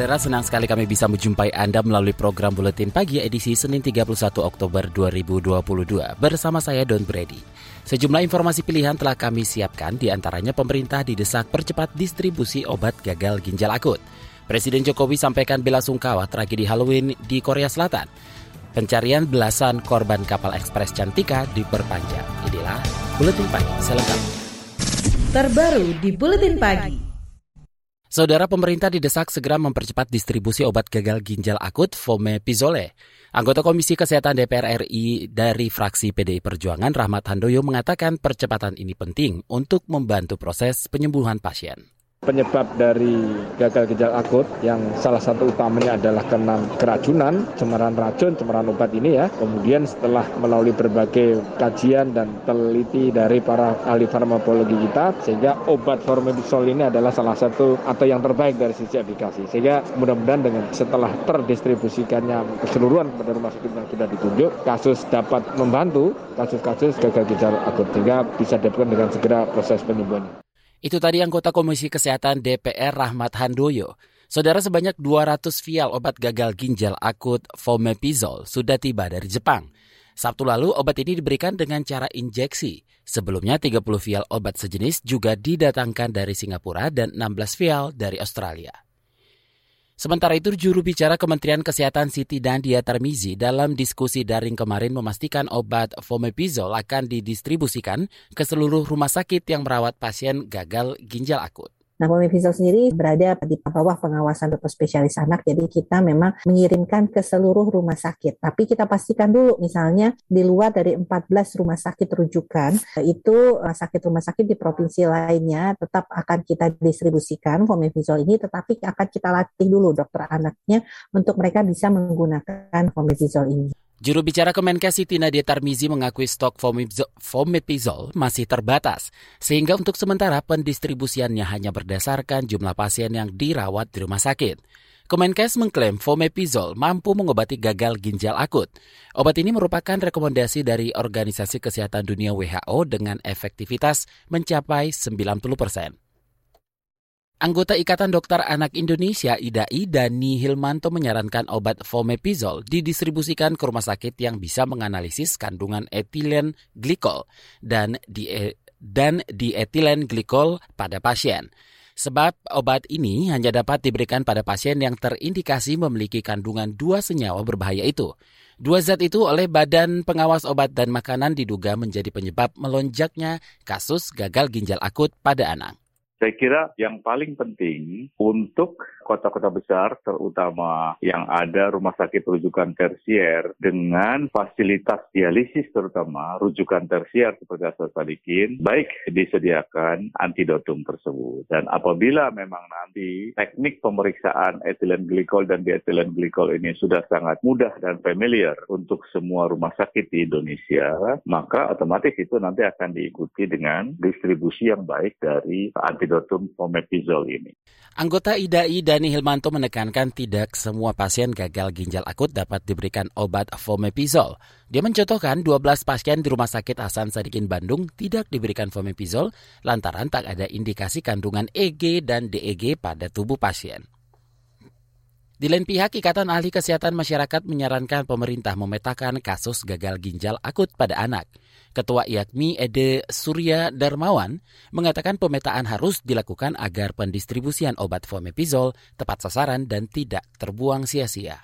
Saudara, senang sekali kami bisa menjumpai Anda melalui program Buletin Pagi edisi Senin 31 Oktober 2022 bersama saya Don Brady. Sejumlah informasi pilihan telah kami siapkan, di antaranya pemerintah didesak percepat distribusi obat gagal ginjal akut. Presiden Jokowi sampaikan bela sungkawa tragedi Halloween di Korea Selatan. Pencarian belasan korban kapal ekspres Cantika diperpanjang. Inilah Buletin Pagi selengkapnya. Terbaru di Buletin Pagi. Saudara pemerintah didesak segera mempercepat distribusi obat gagal ginjal akut Fomepizole. Anggota Komisi Kesehatan DPR RI dari fraksi PDI Perjuangan Rahmat Handoyo mengatakan percepatan ini penting untuk membantu proses penyembuhan pasien. Penyebab dari gagal ginjal akut yang salah satu utamanya adalah karena keracunan, cemaran racun, cemaran obat ini ya. Kemudian setelah melalui berbagai kajian dan teliti dari para ahli farmakologi kita, sehingga obat formimizol ini adalah salah satu atau yang terbaik dari sisi efikasi. Sehingga mudah-mudahan dengan setelah terdistribusikannya keseluruhan kepada rumah sakit yang sudah ditunjuk, kasus dapat membantu kasus-kasus gagal ginjal akut sehingga bisa didapatkan dengan segera proses penyembuhan. Itu tadi anggota Komisi Kesehatan DPR Rahmat Handoyo. Saudara sebanyak 200 vial obat gagal ginjal akut Fomepizol sudah tiba dari Jepang. Sabtu lalu obat ini diberikan dengan cara injeksi. Sebelumnya 30 vial obat sejenis juga didatangkan dari Singapura dan 16 vial dari Australia. Sementara itu, juru bicara Kementerian Kesehatan Siti Dandia Tarmizi dalam diskusi daring kemarin memastikan obat Fomepizol akan didistribusikan ke seluruh rumah sakit yang merawat pasien gagal ginjal akut. Nah, Fomepizol sendiri berada di bawah pengawasan dokter spesialis anak, jadi kita memang mengirimkan ke seluruh rumah sakit. Tapi kita pastikan dulu, misalnya di luar dari 14 rumah sakit rujukan, itu rumah sakit-rumah sakit di provinsi lainnya tetap akan kita distribusikan Fomepizol ini, tetapi akan kita latih dulu dokter anaknya untuk mereka bisa menggunakan Fomepizol ini. Juru bicara Kemenkes Nadia Tarmizi mengakui stok Fomepizol masih terbatas, sehingga untuk sementara pendistribusiannya hanya berdasarkan jumlah pasien yang dirawat di rumah sakit. Kemenkes mengklaim Fomepizol mampu mengobati gagal ginjal akut. Obat ini merupakan rekomendasi dari Organisasi Kesehatan Dunia WHO dengan efektivitas mencapai 90 persen. Anggota Ikatan Dokter Anak Indonesia IDAI Dani Hilmanto menyarankan obat Fomepizol didistribusikan ke rumah sakit yang bisa menganalisis kandungan etilen glikol dan di dan di etilen glikol pada pasien. Sebab obat ini hanya dapat diberikan pada pasien yang terindikasi memiliki kandungan dua senyawa berbahaya itu. Dua zat itu oleh Badan Pengawas Obat dan Makanan diduga menjadi penyebab melonjaknya kasus gagal ginjal akut pada anak. Saya kira yang paling penting untuk kota-kota besar, terutama yang ada rumah sakit rujukan tersier dengan fasilitas dialisis terutama rujukan tersier seperti Sadikin, baik disediakan antidotum tersebut. Dan apabila memang nanti teknik pemeriksaan etilen glikol dan dietilen glikol ini sudah sangat mudah dan familiar untuk semua rumah sakit di Indonesia, maka otomatis itu nanti akan diikuti dengan distribusi yang baik dari antidotum fomepizol ini. Anggota IDAI Dani Hilmanto menekankan tidak semua pasien gagal ginjal akut dapat diberikan obat fomepizol. Dia mencontohkan 12 pasien di Rumah Sakit Hasan Sadikin Bandung tidak diberikan fomepizol lantaran tak ada indikasi kandungan EG dan DEG pada tubuh pasien. Di lain pihak, Ikatan Ahli Kesehatan Masyarakat menyarankan pemerintah memetakan kasus gagal ginjal akut pada anak. Ketua IAKMI Ede Surya Darmawan mengatakan pemetaan harus dilakukan agar pendistribusian obat fomepizol tepat sasaran dan tidak terbuang sia-sia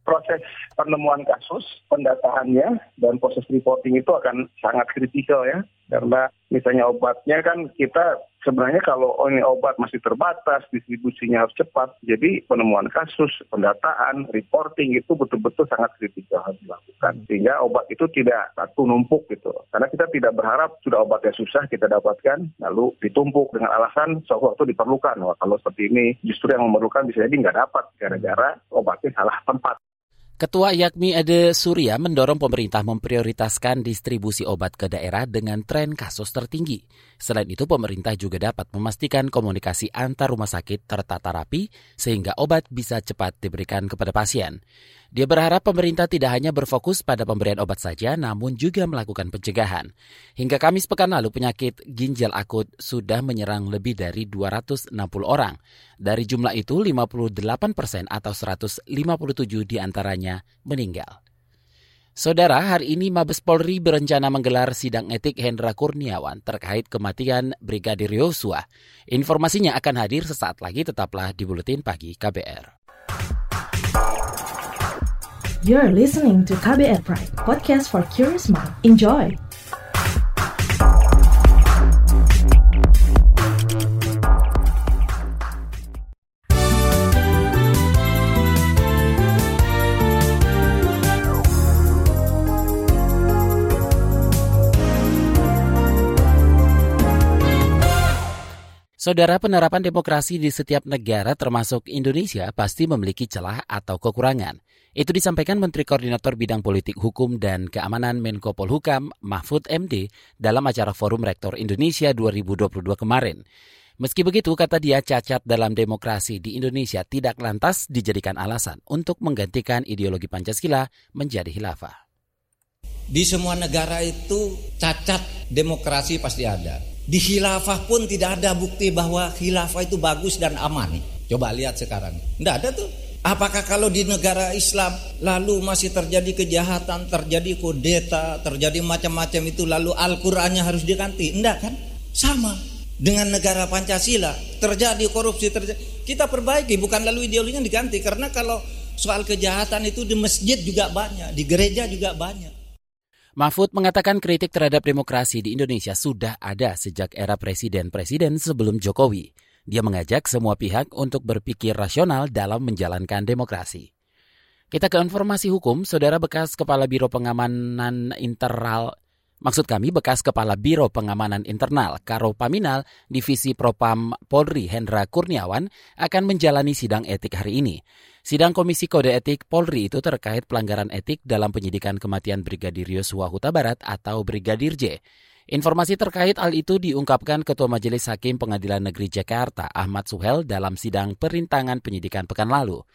proses penemuan kasus, pendataannya, dan proses reporting itu akan sangat kritikal ya. Karena misalnya obatnya kan kita sebenarnya kalau ini obat masih terbatas, distribusinya harus cepat. Jadi penemuan kasus, pendataan, reporting itu betul-betul sangat kritikal harus dilakukan. Sehingga obat itu tidak satu numpuk gitu. Karena kita tidak berharap sudah obatnya susah kita dapatkan, lalu ditumpuk dengan alasan sesuatu diperlukan. Wah, kalau seperti ini justru yang memerlukan bisa jadi nggak dapat gara-gara obatnya salah tempat. Ketua Yakmi Ede Surya mendorong pemerintah memprioritaskan distribusi obat ke daerah dengan tren kasus tertinggi. Selain itu, pemerintah juga dapat memastikan komunikasi antar rumah sakit tertata rapi sehingga obat bisa cepat diberikan kepada pasien. Dia berharap pemerintah tidak hanya berfokus pada pemberian obat saja, namun juga melakukan pencegahan. Hingga Kamis pekan lalu, penyakit ginjal akut sudah menyerang lebih dari 260 orang. Dari jumlah itu, 58 persen atau 157 di antaranya meninggal. Saudara, hari ini Mabes Polri berencana menggelar sidang etik Hendra Kurniawan terkait kematian Brigadir Yosua. Informasinya akan hadir sesaat lagi, tetaplah di Buletin Pagi KBR. You're listening to KBR Pride, podcast for curious mind. Enjoy! Saudara penerapan demokrasi di setiap negara termasuk Indonesia pasti memiliki celah atau kekurangan. Itu disampaikan Menteri Koordinator Bidang Politik Hukum dan Keamanan Menko Polhukam Mahfud MD dalam acara Forum Rektor Indonesia 2022 kemarin. Meski begitu, kata dia, cacat dalam demokrasi di Indonesia tidak lantas dijadikan alasan untuk menggantikan ideologi Pancasila menjadi khilafah. Di semua negara itu cacat demokrasi pasti ada. Di khilafah pun tidak ada bukti bahwa khilafah itu bagus dan aman. Coba lihat sekarang. Tidak ada tuh. Apakah kalau di negara Islam lalu masih terjadi kejahatan, terjadi kudeta, terjadi macam-macam itu lalu Al-Qur'annya harus diganti? Enggak kan? Sama dengan negara Pancasila, terjadi korupsi terjadi. Kita perbaiki bukan lalu ideologinya diganti karena kalau soal kejahatan itu di masjid juga banyak, di gereja juga banyak. Mahfud mengatakan kritik terhadap demokrasi di Indonesia sudah ada sejak era presiden-presiden sebelum Jokowi. Dia mengajak semua pihak untuk berpikir rasional dalam menjalankan demokrasi. Kita ke informasi hukum, Saudara bekas Kepala Biro Pengamanan Internal Maksud kami bekas Kepala Biro Pengamanan Internal Karo Paminal Divisi Propam Polri Hendra Kurniawan akan menjalani sidang etik hari ini. Sidang Komisi Kode Etik Polri itu terkait pelanggaran etik dalam penyidikan kematian Brigadir Yosua Huta Barat atau Brigadir J. Informasi terkait hal itu diungkapkan Ketua Majelis Hakim Pengadilan Negeri Jakarta Ahmad Suhel dalam sidang perintangan penyidikan pekan lalu.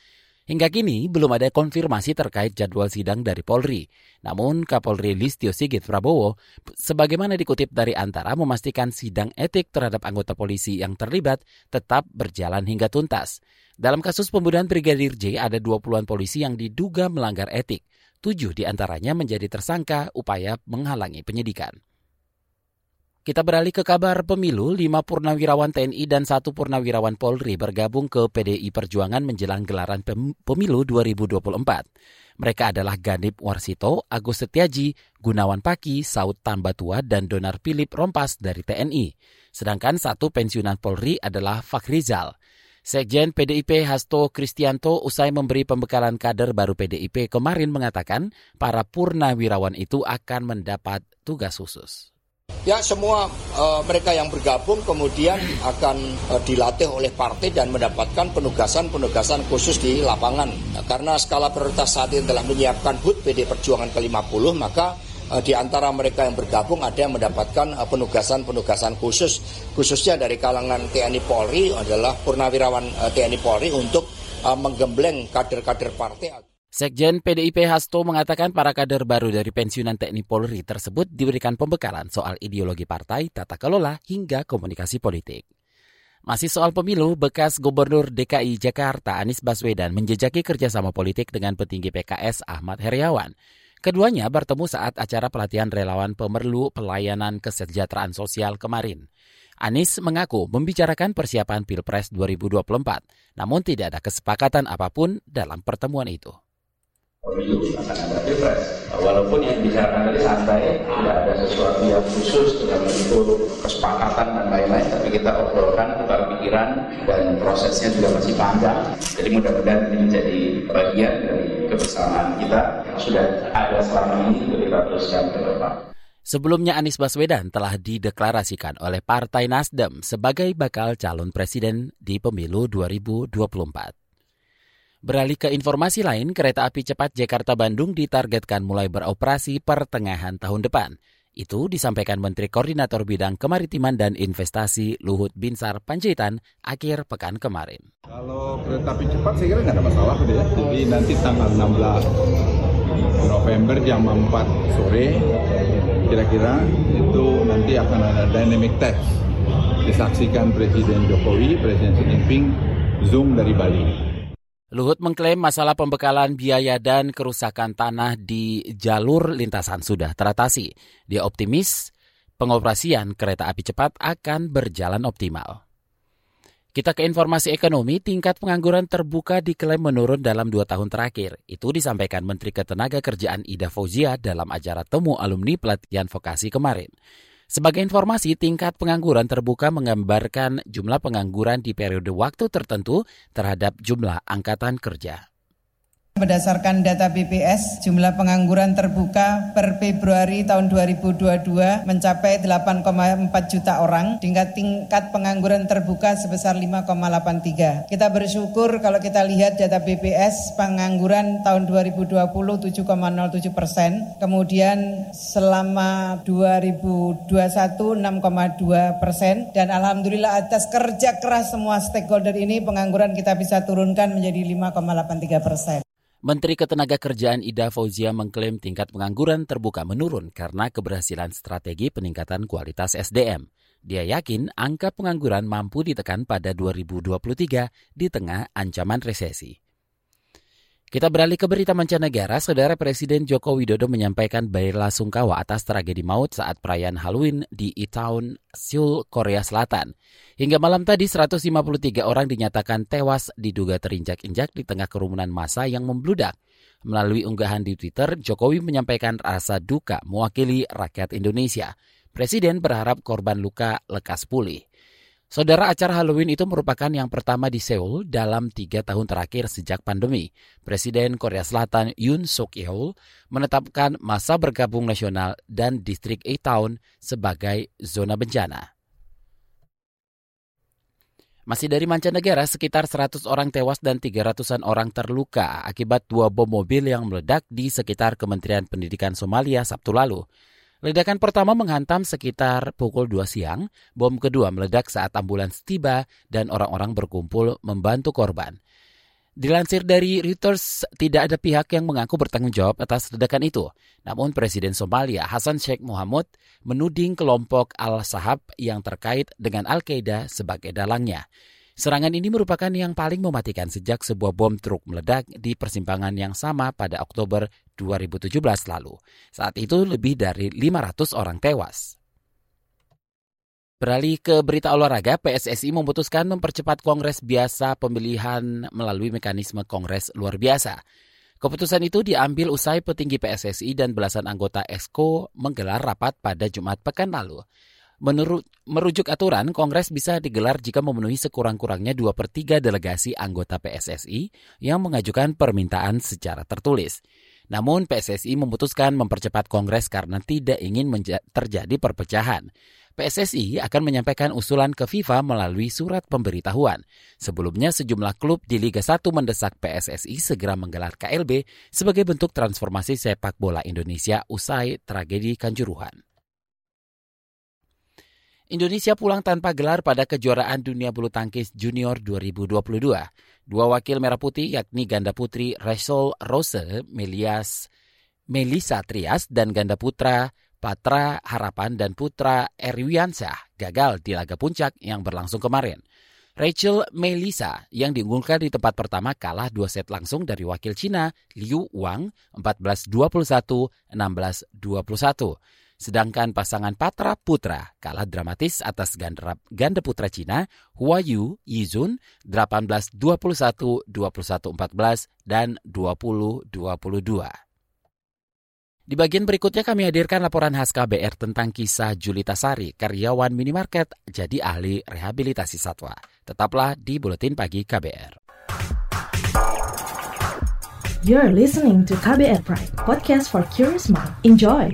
Hingga kini belum ada konfirmasi terkait jadwal sidang dari Polri. Namun Kapolri Listio Sigit Prabowo sebagaimana dikutip dari Antara memastikan sidang etik terhadap anggota polisi yang terlibat tetap berjalan hingga tuntas. Dalam kasus pembunuhan Brigadir J ada 20-an polisi yang diduga melanggar etik. Tujuh di antaranya menjadi tersangka upaya menghalangi penyidikan. Kita beralih ke kabar pemilu, lima purnawirawan TNI dan satu purnawirawan Polri bergabung ke PDI Perjuangan menjelang gelaran pemilu 2024. Mereka adalah Ganip Warsito, Agus Setiaji, Gunawan Paki, Saud Tambatua, dan Donar Philip Rompas dari TNI. Sedangkan satu pensiunan Polri adalah Fakrizal. Sekjen PDIP Hasto Kristianto usai memberi pembekalan kader baru PDIP kemarin mengatakan para purnawirawan itu akan mendapat tugas khusus. Ya semua uh, mereka yang bergabung kemudian akan uh, dilatih oleh partai dan mendapatkan penugasan-penugasan khusus di lapangan. Nah, karena skala prioritas saat ini telah menyiapkan HUT PD Perjuangan ke-50 maka uh, di antara mereka yang bergabung ada yang mendapatkan penugasan-penugasan khusus khususnya dari kalangan TNI Polri adalah purnawirawan TNI Polri untuk menggembleng kader-kader partai. Sekjen PDIP Hasto mengatakan para kader baru dari pensiunan TNI Polri tersebut diberikan pembekalan soal ideologi partai, tata kelola, hingga komunikasi politik. Masih soal pemilu, bekas Gubernur DKI Jakarta Anies Baswedan menjejaki kerjasama politik dengan petinggi PKS Ahmad Heriawan. Keduanya bertemu saat acara pelatihan relawan pemerlu pelayanan kesejahteraan sosial kemarin. Anies mengaku membicarakan persiapan Pilpres 2024, namun tidak ada kesepakatan apa pun dalam pertemuan itu pemilu akan ada pilpres. Walaupun yang dibicarakan tadi santai, tidak ada sesuatu yang khusus dalam bentuk kesepakatan dan lain-lain, tapi kita obrolkan tukar pikiran dan prosesnya juga masih panjang. Jadi mudah-mudahan ini menjadi bagian dari kebersamaan kita yang sudah ada selama ini untuk kita teruskan ke depan. Sebelumnya Anies Baswedan telah dideklarasikan oleh Partai Nasdem sebagai bakal calon presiden di pemilu 2024. Beralih ke informasi lain, kereta api cepat Jakarta-Bandung ditargetkan mulai beroperasi pertengahan tahun depan. Itu disampaikan Menteri Koordinator Bidang Kemaritiman dan Investasi Luhut Binsar Panjaitan akhir pekan kemarin. Kalau kereta api cepat saya kira nggak ada masalah ya. Jadi nanti tanggal 16 November jam 4 sore kira-kira itu nanti akan ada dynamic test disaksikan Presiden Jokowi, Presiden Xi Jinping Zoom dari Bali. Luhut mengklaim masalah pembekalan biaya dan kerusakan tanah di jalur lintasan sudah teratasi. Dia optimis pengoperasian kereta api cepat akan berjalan optimal. Kita ke informasi ekonomi, tingkat pengangguran terbuka diklaim menurun dalam dua tahun terakhir. Itu disampaikan Menteri Ketenagakerjaan Ida Fauzia dalam acara temu alumni pelatihan vokasi kemarin. Sebagai informasi, tingkat pengangguran terbuka menggambarkan jumlah pengangguran di periode waktu tertentu terhadap jumlah angkatan kerja. Berdasarkan data BPS, jumlah pengangguran terbuka per Februari tahun 2022 mencapai 8,4 juta orang dengan tingkat pengangguran terbuka sebesar 5,83. Kita bersyukur kalau kita lihat data BPS pengangguran tahun 2020 7,07 persen, kemudian selama 2021 6,2 persen, dan Alhamdulillah atas kerja keras semua stakeholder ini pengangguran kita bisa turunkan menjadi 5,83 persen. Menteri Ketenagakerjaan Ida Fauzia mengklaim tingkat pengangguran terbuka menurun karena keberhasilan strategi peningkatan kualitas SDM. Dia yakin angka pengangguran mampu ditekan pada 2023 di tengah ancaman resesi. Kita beralih ke berita mancanegara, Saudara Presiden Joko Widodo menyampaikan bela sungkawa atas tragedi maut saat perayaan Halloween di Itaewon, Seoul, Korea Selatan. Hingga malam tadi 153 orang dinyatakan tewas diduga terinjak-injak di tengah kerumunan massa yang membludak. Melalui unggahan di Twitter, Jokowi menyampaikan rasa duka mewakili rakyat Indonesia. Presiden berharap korban luka lekas pulih. Saudara acara Halloween itu merupakan yang pertama di Seoul dalam tiga tahun terakhir sejak pandemi. Presiden Korea Selatan Yoon Suk Yeol menetapkan masa bergabung nasional dan distrik A-Town sebagai zona bencana. Masih dari mancanegara, sekitar 100 orang tewas dan 300-an orang terluka akibat dua bom mobil yang meledak di sekitar Kementerian Pendidikan Somalia Sabtu lalu. Ledakan pertama menghantam sekitar pukul 2 siang, bom kedua meledak saat ambulans tiba dan orang-orang berkumpul membantu korban. Dilansir dari Reuters, tidak ada pihak yang mengaku bertanggung jawab atas ledakan itu. Namun Presiden Somalia Hassan Sheikh Mohamud menuding kelompok Al-Sahab yang terkait dengan Al-Qaeda sebagai dalangnya. Serangan ini merupakan yang paling mematikan sejak sebuah bom truk meledak di persimpangan yang sama pada Oktober 2017 lalu. Saat itu lebih dari 500 orang tewas. Beralih ke berita olahraga, PSSI memutuskan mempercepat kongres biasa pemilihan melalui mekanisme kongres luar biasa. Keputusan itu diambil usai petinggi PSSI dan belasan anggota ESCO menggelar rapat pada Jumat pekan lalu. Menurut merujuk aturan, kongres bisa digelar jika memenuhi sekurang-kurangnya 2 per 3 delegasi anggota PSSI yang mengajukan permintaan secara tertulis. Namun PSSI memutuskan mempercepat kongres karena tidak ingin terjadi perpecahan. PSSI akan menyampaikan usulan ke FIFA melalui surat pemberitahuan. Sebelumnya sejumlah klub di Liga 1 mendesak PSSI segera menggelar KLB sebagai bentuk transformasi sepak bola Indonesia usai tragedi Kanjuruhan. Indonesia pulang tanpa gelar pada kejuaraan dunia bulu tangkis junior 2022. Dua wakil merah putih yakni ganda putri Rachel Rose Melias Melisa Trias dan ganda putra Patra Harapan dan putra Erwiansyah gagal di laga puncak yang berlangsung kemarin. Rachel Melisa yang diunggulkan di tempat pertama kalah dua set langsung dari wakil Cina Liu Wang 14-21, 16-21. Sedangkan pasangan Patra Putra kalah dramatis atas ganda, ganda putra Cina Huayu Yizun 18-21, 21-14, dan 20-22. Di bagian berikutnya kami hadirkan laporan khas KBR tentang kisah Julita Sari, karyawan minimarket jadi ahli rehabilitasi satwa. Tetaplah di Buletin Pagi KBR. You're listening to KBR Pride, podcast for curious mind. Enjoy!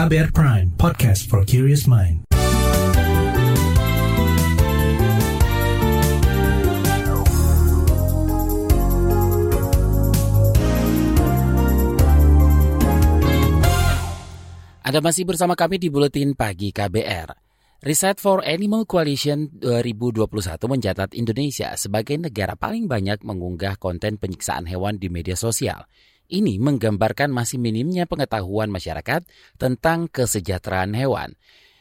KBR Prime, podcast for curious mind. Anda masih bersama kami di Buletin Pagi KBR. Riset for Animal Coalition 2021 mencatat Indonesia sebagai negara paling banyak mengunggah konten penyiksaan hewan di media sosial. Ini menggambarkan masih minimnya pengetahuan masyarakat tentang kesejahteraan hewan.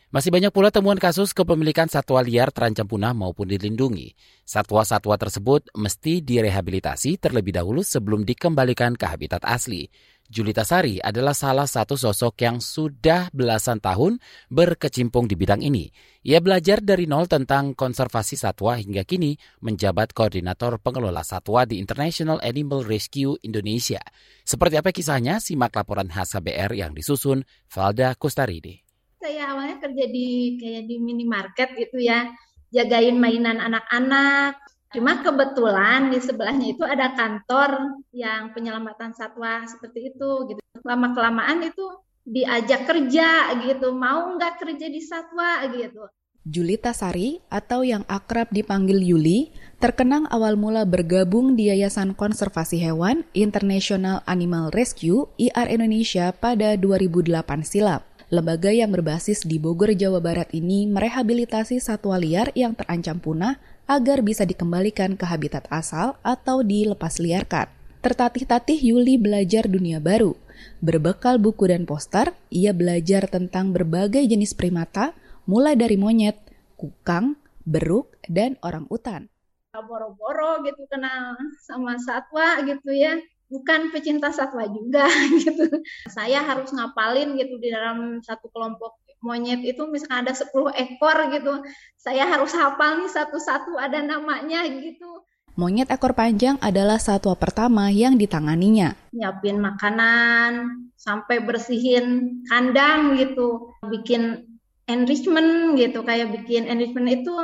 Masih banyak pula temuan kasus kepemilikan satwa liar terancam punah maupun dilindungi. Satwa-satwa tersebut mesti direhabilitasi terlebih dahulu sebelum dikembalikan ke habitat asli. Julita Sari adalah salah satu sosok yang sudah belasan tahun berkecimpung di bidang ini. Ia belajar dari nol tentang konservasi satwa hingga kini menjabat koordinator pengelola satwa di International Animal Rescue Indonesia. Seperti apa kisahnya? Simak laporan khas KBR yang disusun Valda Kustaridi. Saya awalnya kerja di kayak di minimarket gitu ya, jagain mainan anak-anak. Cuma kebetulan di sebelahnya itu ada kantor yang penyelamatan satwa seperti itu gitu. Lama kelamaan itu diajak kerja gitu, mau nggak kerja di satwa gitu. Julita Sari atau yang akrab dipanggil Yuli terkenang awal mula bergabung di Yayasan Konservasi Hewan International Animal Rescue IR Indonesia pada 2008 silam. Lembaga yang berbasis di Bogor, Jawa Barat ini merehabilitasi satwa liar yang terancam punah agar bisa dikembalikan ke habitat asal atau dilepas liarkan. Tertatih-tatih Yuli belajar dunia baru. Berbekal buku dan poster, ia belajar tentang berbagai jenis primata, mulai dari monyet, kukang, beruk, dan orang utan. Boro-boro gitu kenal sama satwa gitu ya bukan pecinta satwa juga gitu. Saya harus ngapalin gitu di dalam satu kelompok monyet itu misalkan ada 10 ekor gitu. Saya harus hafal nih satu-satu ada namanya gitu. Monyet ekor panjang adalah satwa pertama yang ditanganinya. Nyiapin makanan, sampai bersihin kandang gitu. Bikin enrichment gitu, kayak bikin enrichment itu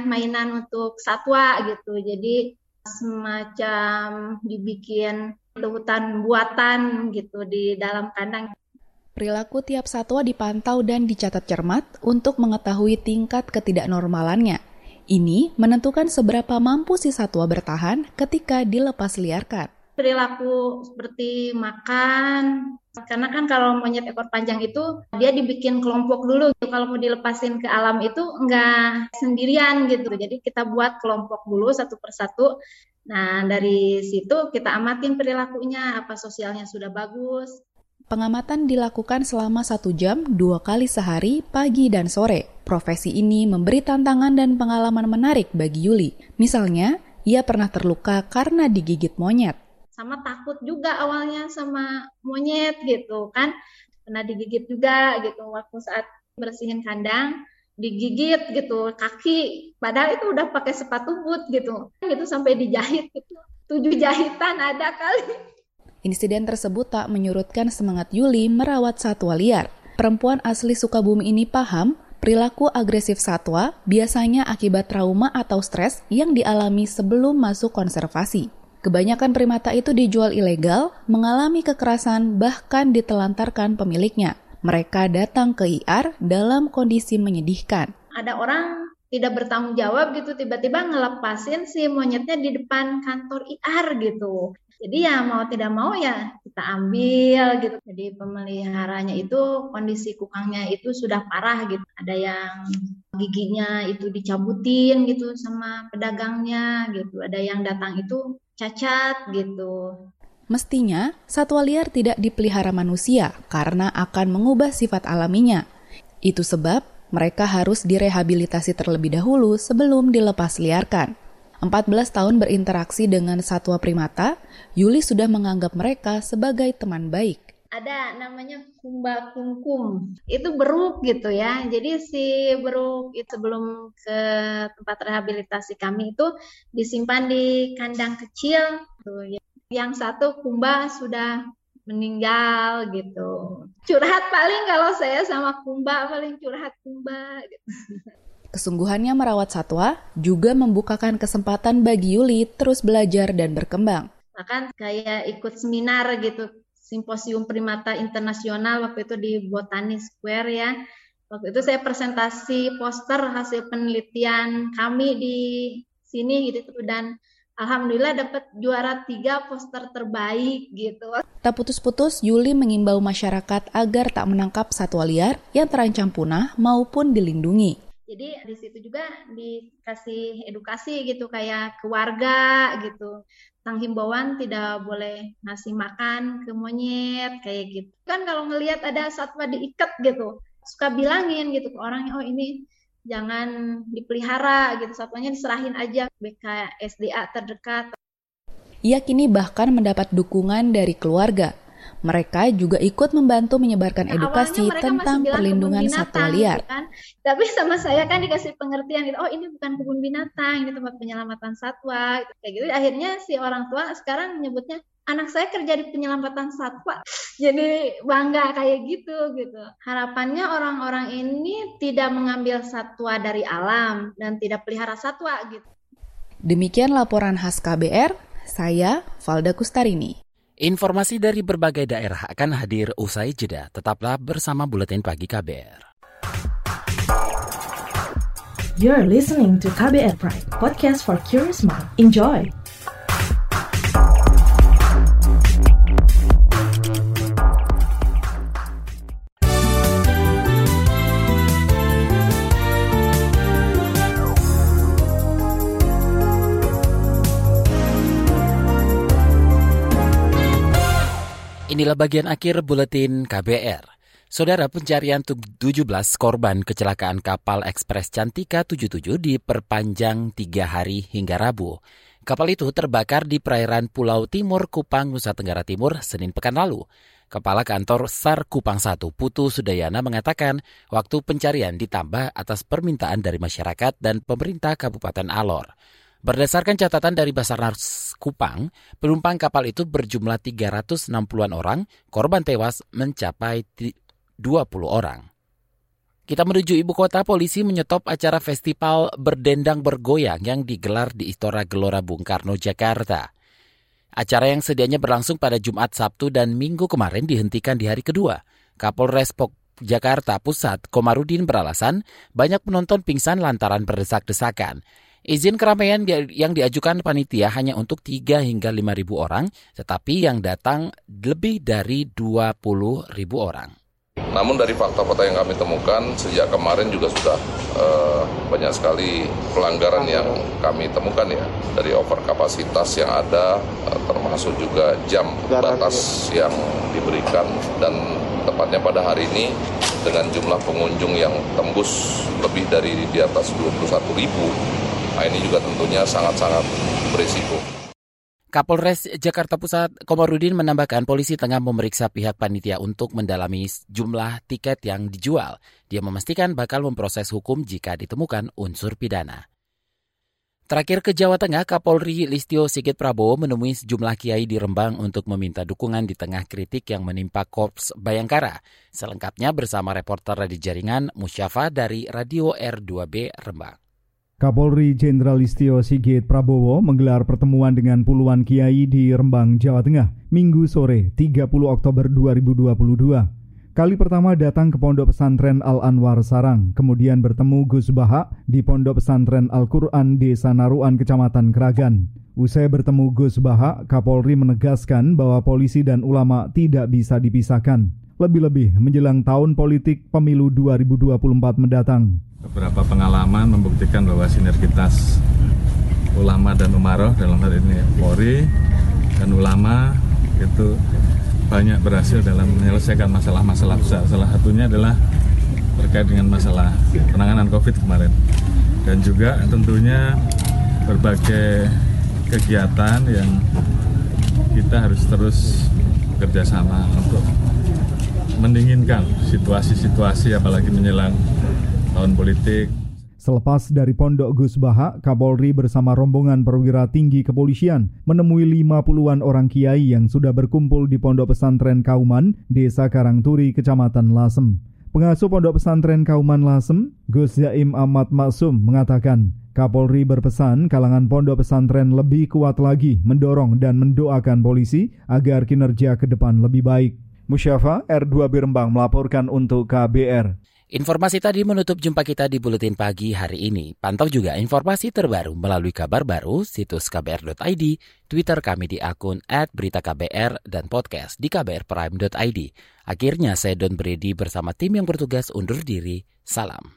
mainan untuk satwa gitu. Jadi semacam dibikin hutan buatan gitu di dalam kandang. Perilaku tiap satwa dipantau dan dicatat cermat untuk mengetahui tingkat ketidaknormalannya. Ini menentukan seberapa mampu si satwa bertahan ketika dilepas liarkan. Perilaku seperti makan, karena kan kalau monyet ekor panjang itu dia dibikin kelompok dulu. Kalau mau dilepasin ke alam itu enggak sendirian gitu. Jadi kita buat kelompok dulu satu persatu Nah, dari situ kita amatin perilakunya, apa sosialnya sudah bagus. Pengamatan dilakukan selama satu jam, dua kali sehari, pagi dan sore. Profesi ini memberi tantangan dan pengalaman menarik bagi Yuli. Misalnya, ia pernah terluka karena digigit monyet. Sama takut juga awalnya sama monyet gitu kan. Pernah digigit juga gitu waktu saat bersihin kandang digigit gitu kaki padahal itu udah pakai sepatu boot gitu gitu sampai dijahit gitu tujuh jahitan ada kali Insiden tersebut tak menyurutkan semangat Yuli merawat satwa liar. Perempuan asli Sukabumi ini paham perilaku agresif satwa biasanya akibat trauma atau stres yang dialami sebelum masuk konservasi. Kebanyakan primata itu dijual ilegal, mengalami kekerasan, bahkan ditelantarkan pemiliknya. Mereka datang ke IR dalam kondisi menyedihkan. Ada orang tidak bertanggung jawab gitu, tiba-tiba ngelepasin si monyetnya di depan kantor IR gitu. Jadi ya mau tidak mau ya kita ambil gitu. Jadi pemeliharanya itu kondisi kukangnya itu sudah parah gitu. Ada yang giginya itu dicabutin gitu sama pedagangnya gitu. Ada yang datang itu cacat gitu. Mestinya, satwa liar tidak dipelihara manusia karena akan mengubah sifat alaminya. Itu sebab mereka harus direhabilitasi terlebih dahulu sebelum dilepas liarkan. 14 tahun berinteraksi dengan satwa primata, Yuli sudah menganggap mereka sebagai teman baik. Ada namanya kumba kungkum. Itu beruk gitu ya. Jadi si beruk itu sebelum ke tempat rehabilitasi kami itu disimpan di kandang kecil. Tuh yang satu kumba sudah meninggal gitu. Curhat paling kalau saya sama kumba paling curhat kumba gitu. Kesungguhannya merawat satwa juga membukakan kesempatan bagi Yuli terus belajar dan berkembang. Bahkan kayak ikut seminar gitu, simposium primata internasional waktu itu di Botani Square ya. Waktu itu saya presentasi poster hasil penelitian kami di sini gitu dan Alhamdulillah dapat juara tiga poster terbaik gitu. Tak putus-putus, Yuli mengimbau masyarakat agar tak menangkap satwa liar yang terancam punah maupun dilindungi. Jadi di situ juga dikasih edukasi gitu kayak ke warga gitu. Tentang himbauan tidak boleh ngasih makan ke monyet kayak gitu. Kan kalau ngelihat ada satwa diikat gitu, suka bilangin gitu ke orang oh ini jangan dipelihara gitu satwanya diserahin aja BKSDA terdekat. Ia kini bahkan mendapat dukungan dari keluarga. Mereka juga ikut membantu menyebarkan nah, edukasi tentang perlindungan satwa liar. Gitu kan? Tapi sama saya kan dikasih pengertian gitu, oh ini bukan kebun binatang, ini tempat penyelamatan satwa. Gitu. Kayak gitu. Akhirnya si orang tua sekarang menyebutnya anak saya kerja di penyelamatan satwa jadi bangga kayak gitu gitu harapannya orang-orang ini tidak mengambil satwa dari alam dan tidak pelihara satwa gitu demikian laporan khas KBR saya Valda Kustarini Informasi dari berbagai daerah akan hadir usai jeda. Tetaplah bersama Buletin Pagi KBR. You're listening to KBR Pride, podcast for curious mind. Enjoy! Inilah bagian akhir buletin KBR. Saudara pencarian 17 korban kecelakaan kapal Ekspres Cantika 77 diperpanjang tiga hari hingga Rabu. Kapal itu terbakar di perairan Pulau Timur Kupang, Nusa Tenggara Timur, Senin pekan lalu. Kepala Kantor SAR Kupang 1 Putu Sudayana mengatakan waktu pencarian ditambah atas permintaan dari masyarakat dan pemerintah Kabupaten Alor. Berdasarkan catatan dari Basarnas Kupang, penumpang kapal itu berjumlah 360-an orang, korban tewas mencapai 20 orang. Kita menuju ibu kota, polisi menyetop acara festival berdendang bergoyang yang digelar di Istora Gelora Bung Karno, Jakarta. Acara yang sedianya berlangsung pada Jumat, Sabtu, dan Minggu kemarin dihentikan di hari kedua. Kapolres Pok Jakarta Pusat, Komarudin beralasan banyak penonton pingsan lantaran berdesak-desakan. Izin keramaian yang diajukan panitia hanya untuk 3 hingga 5 ribu orang, tetapi yang datang lebih dari 20 ribu orang. Namun dari fakta-fakta yang kami temukan sejak kemarin juga sudah uh, banyak sekali pelanggaran yang kami temukan ya dari over kapasitas yang ada uh, termasuk juga jam batas yang diberikan dan tepatnya pada hari ini dengan jumlah pengunjung yang tembus lebih dari di atas 21 ribu Nah ini juga tentunya sangat-sangat berisiko. Kapolres Jakarta Pusat Komarudin menambahkan polisi tengah memeriksa pihak panitia untuk mendalami jumlah tiket yang dijual. Dia memastikan bakal memproses hukum jika ditemukan unsur pidana. Terakhir ke Jawa Tengah, Kapolri Listio Sigit Prabowo menemui sejumlah kiai di Rembang untuk meminta dukungan di tengah kritik yang menimpa Korps Bayangkara. Selengkapnya bersama reporter di jaringan Musyafa dari Radio R2B Rembang. Kapolri Jenderal Listio Sigit Prabowo menggelar pertemuan dengan puluhan kiai di Rembang, Jawa Tengah, Minggu sore 30 Oktober 2022. Kali pertama datang ke Pondok Pesantren Al-Anwar Sarang, kemudian bertemu Gus Baha di Pondok Pesantren Al-Quran Desa Naruan, Kecamatan Keragan. Usai bertemu Gus Baha, Kapolri menegaskan bahwa polisi dan ulama tidak bisa dipisahkan lebih-lebih menjelang tahun politik pemilu 2024 mendatang. Beberapa pengalaman membuktikan bahwa sinergitas ulama dan umaroh dalam hal ini Polri dan ulama itu banyak berhasil dalam menyelesaikan masalah-masalah besar. Salah satunya adalah terkait dengan masalah penanganan COVID kemarin. Dan juga tentunya berbagai kegiatan yang kita harus terus bekerjasama untuk mendinginkan situasi-situasi apalagi menjelang tahun politik. Selepas dari Pondok Gus Baha, Kapolri bersama rombongan perwira tinggi kepolisian menemui 50-an orang kiai yang sudah berkumpul di Pondok Pesantren Kauman, Desa Karangturi, Kecamatan Lasem. Pengasuh Pondok Pesantren Kauman Lasem, Gus Yaim Ahmad Maksum mengatakan, Kapolri berpesan kalangan pondok pesantren lebih kuat lagi mendorong dan mendoakan polisi agar kinerja ke depan lebih baik. Musyafa R2 Birembang melaporkan untuk KBR. Informasi tadi menutup jumpa kita di Buletin Pagi hari ini. Pantau juga informasi terbaru melalui kabar baru, situs kbr.id, Twitter kami di akun @beritaKBR dan podcast di kbrprime.id. Akhirnya saya Don Brady bersama tim yang bertugas undur diri. Salam.